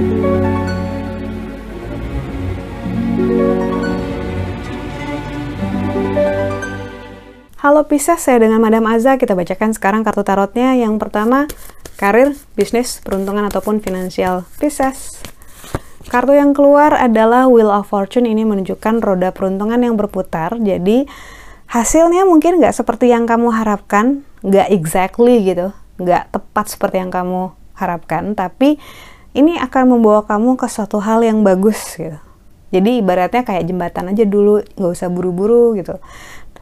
Halo Pisces, saya dengan Madam Aza. Kita bacakan sekarang kartu tarotnya. Yang pertama, karir, bisnis, peruntungan, ataupun finansial. Pisces. Kartu yang keluar adalah Wheel of Fortune. Ini menunjukkan roda peruntungan yang berputar. Jadi, hasilnya mungkin nggak seperti yang kamu harapkan. Nggak exactly gitu. Nggak tepat seperti yang kamu harapkan. Tapi, ini akan membawa kamu ke suatu hal yang bagus gitu. Jadi ibaratnya kayak jembatan aja dulu, nggak usah buru-buru gitu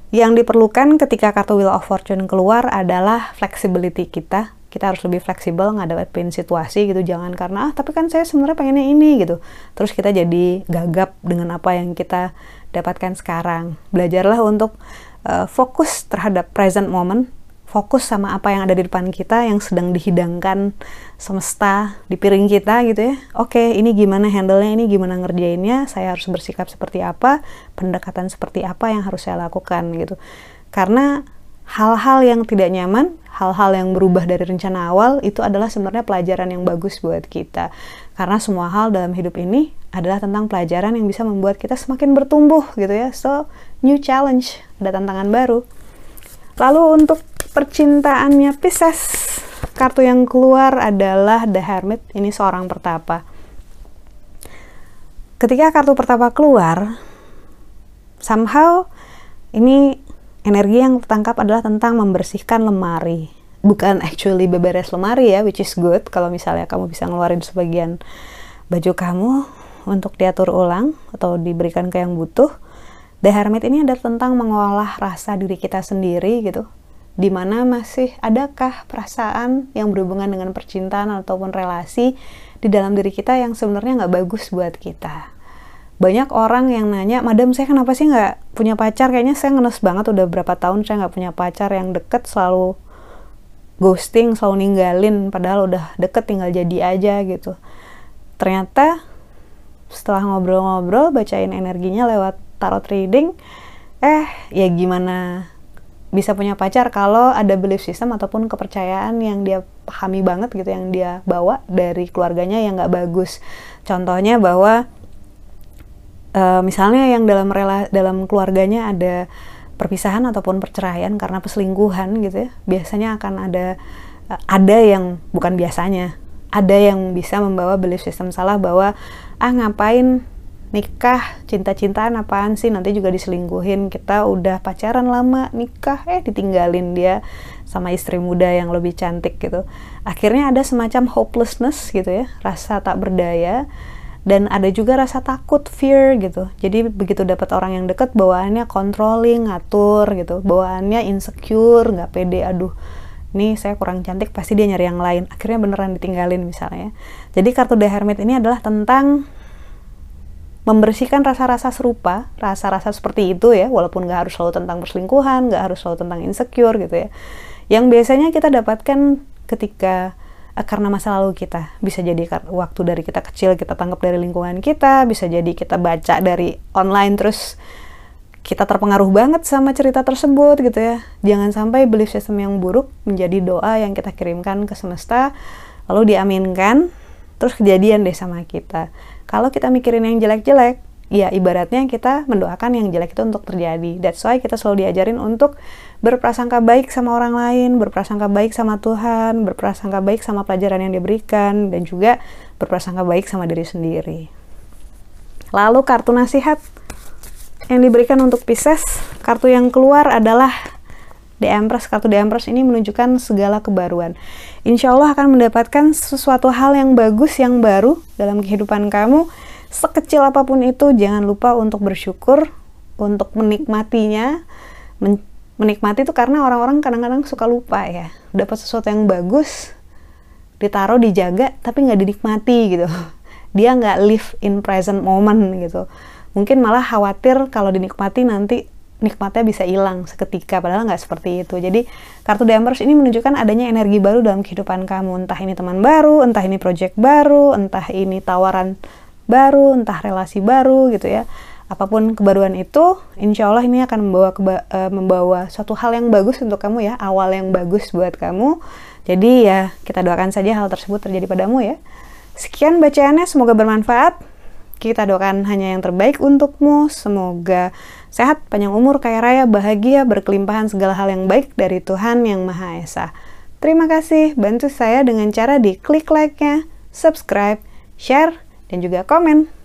yang diperlukan ketika kartu Wheel of Fortune keluar adalah flexibility kita. Kita harus lebih fleksibel ngadepin situasi gitu. Jangan karena, ah tapi kan saya sebenarnya pengennya ini gitu. Terus kita jadi gagap dengan apa yang kita dapatkan sekarang. Belajarlah untuk uh, fokus terhadap present moment fokus sama apa yang ada di depan kita yang sedang dihidangkan semesta di piring kita gitu ya. Oke, ini gimana handle-nya, ini gimana ngerjainnya, saya harus bersikap seperti apa, pendekatan seperti apa yang harus saya lakukan gitu. Karena hal-hal yang tidak nyaman, hal-hal yang berubah dari rencana awal itu adalah sebenarnya pelajaran yang bagus buat kita. Karena semua hal dalam hidup ini adalah tentang pelajaran yang bisa membuat kita semakin bertumbuh gitu ya. So, new challenge, ada tantangan baru. Lalu untuk percintaannya Pisces. Kartu yang keluar adalah The Hermit. Ini seorang pertapa. Ketika kartu pertapa keluar, somehow ini energi yang tertangkap adalah tentang membersihkan lemari. Bukan actually beberes lemari ya, which is good kalau misalnya kamu bisa ngeluarin sebagian baju kamu untuk diatur ulang atau diberikan ke yang butuh. The Hermit ini adalah tentang mengolah rasa diri kita sendiri gitu di mana masih adakah perasaan yang berhubungan dengan percintaan ataupun relasi di dalam diri kita yang sebenarnya nggak bagus buat kita. Banyak orang yang nanya, Madam saya kenapa sih nggak punya pacar? Kayaknya saya ngenes banget udah berapa tahun saya nggak punya pacar yang deket selalu ghosting, selalu ninggalin, padahal udah deket tinggal jadi aja gitu. Ternyata setelah ngobrol-ngobrol, bacain energinya lewat tarot reading, eh ya gimana bisa punya pacar kalau ada belief system ataupun kepercayaan yang dia pahami banget gitu yang dia bawa dari keluarganya yang nggak bagus. Contohnya bahwa uh, misalnya yang dalam rela dalam keluarganya ada perpisahan ataupun perceraian karena peselingkuhan gitu ya biasanya akan ada uh, ada yang bukan biasanya ada yang bisa membawa belief system salah bahwa ah ngapain nikah cinta-cintaan apaan sih? Nanti juga diselingkuhin kita udah pacaran lama nikah eh ditinggalin dia sama istri muda yang lebih cantik gitu. Akhirnya ada semacam hopelessness gitu ya rasa tak berdaya dan ada juga rasa takut fear gitu. Jadi begitu dapat orang yang deket bawaannya controlling ngatur gitu. Bawaannya insecure nggak pede aduh ini saya kurang cantik pasti dia nyari yang lain. Akhirnya beneran ditinggalin misalnya jadi kartu The Hermit ini adalah tentang membersihkan rasa-rasa serupa, rasa-rasa seperti itu ya, walaupun nggak harus selalu tentang perselingkuhan, nggak harus selalu tentang insecure gitu ya. Yang biasanya kita dapatkan ketika uh, karena masa lalu kita bisa jadi waktu dari kita kecil kita tangkap dari lingkungan kita, bisa jadi kita baca dari online terus kita terpengaruh banget sama cerita tersebut gitu ya. Jangan sampai belief system yang buruk menjadi doa yang kita kirimkan ke semesta lalu diaminkan terus kejadian deh sama kita kalau kita mikirin yang jelek-jelek, ya ibaratnya kita mendoakan yang jelek itu untuk terjadi. That's why kita selalu diajarin untuk berprasangka baik sama orang lain, berprasangka baik sama Tuhan, berprasangka baik sama pelajaran yang diberikan, dan juga berprasangka baik sama diri sendiri. Lalu kartu nasihat yang diberikan untuk Pisces, kartu yang keluar adalah The Empress, kartu The Empress ini menunjukkan segala kebaruan insya Allah akan mendapatkan sesuatu hal yang bagus, yang baru dalam kehidupan kamu. Sekecil apa pun itu, jangan lupa untuk bersyukur, untuk menikmatinya. Men menikmati itu karena orang-orang kadang-kadang suka lupa ya. Dapat sesuatu yang bagus, ditaruh, dijaga, tapi nggak dinikmati gitu. Dia nggak live in present moment gitu. Mungkin malah khawatir kalau dinikmati nanti nikmatnya bisa hilang seketika padahal nggak seperti itu. Jadi kartu Empress ini menunjukkan adanya energi baru dalam kehidupan kamu. Entah ini teman baru entah ini project baru entah ini tawaran baru entah relasi baru gitu ya. Apa pun kebaruan itu insya Allah ini akan membawa keba uh, membawa suatu hal yang bagus untuk kamu ya awal yang bagus buat kamu. Jadi ya kita doakan saja hal tersebut terjadi padamu ya. Sekian bacaannya, semoga bermanfaat. Kita doakan hanya yang terbaik untukmu. Semoga sehat, panjang umur, kaya raya, bahagia, berkelimpahan segala hal yang baik dari Tuhan Yang Maha Esa. Terima kasih, bantu saya dengan cara di klik like-nya, subscribe, share, dan juga komen.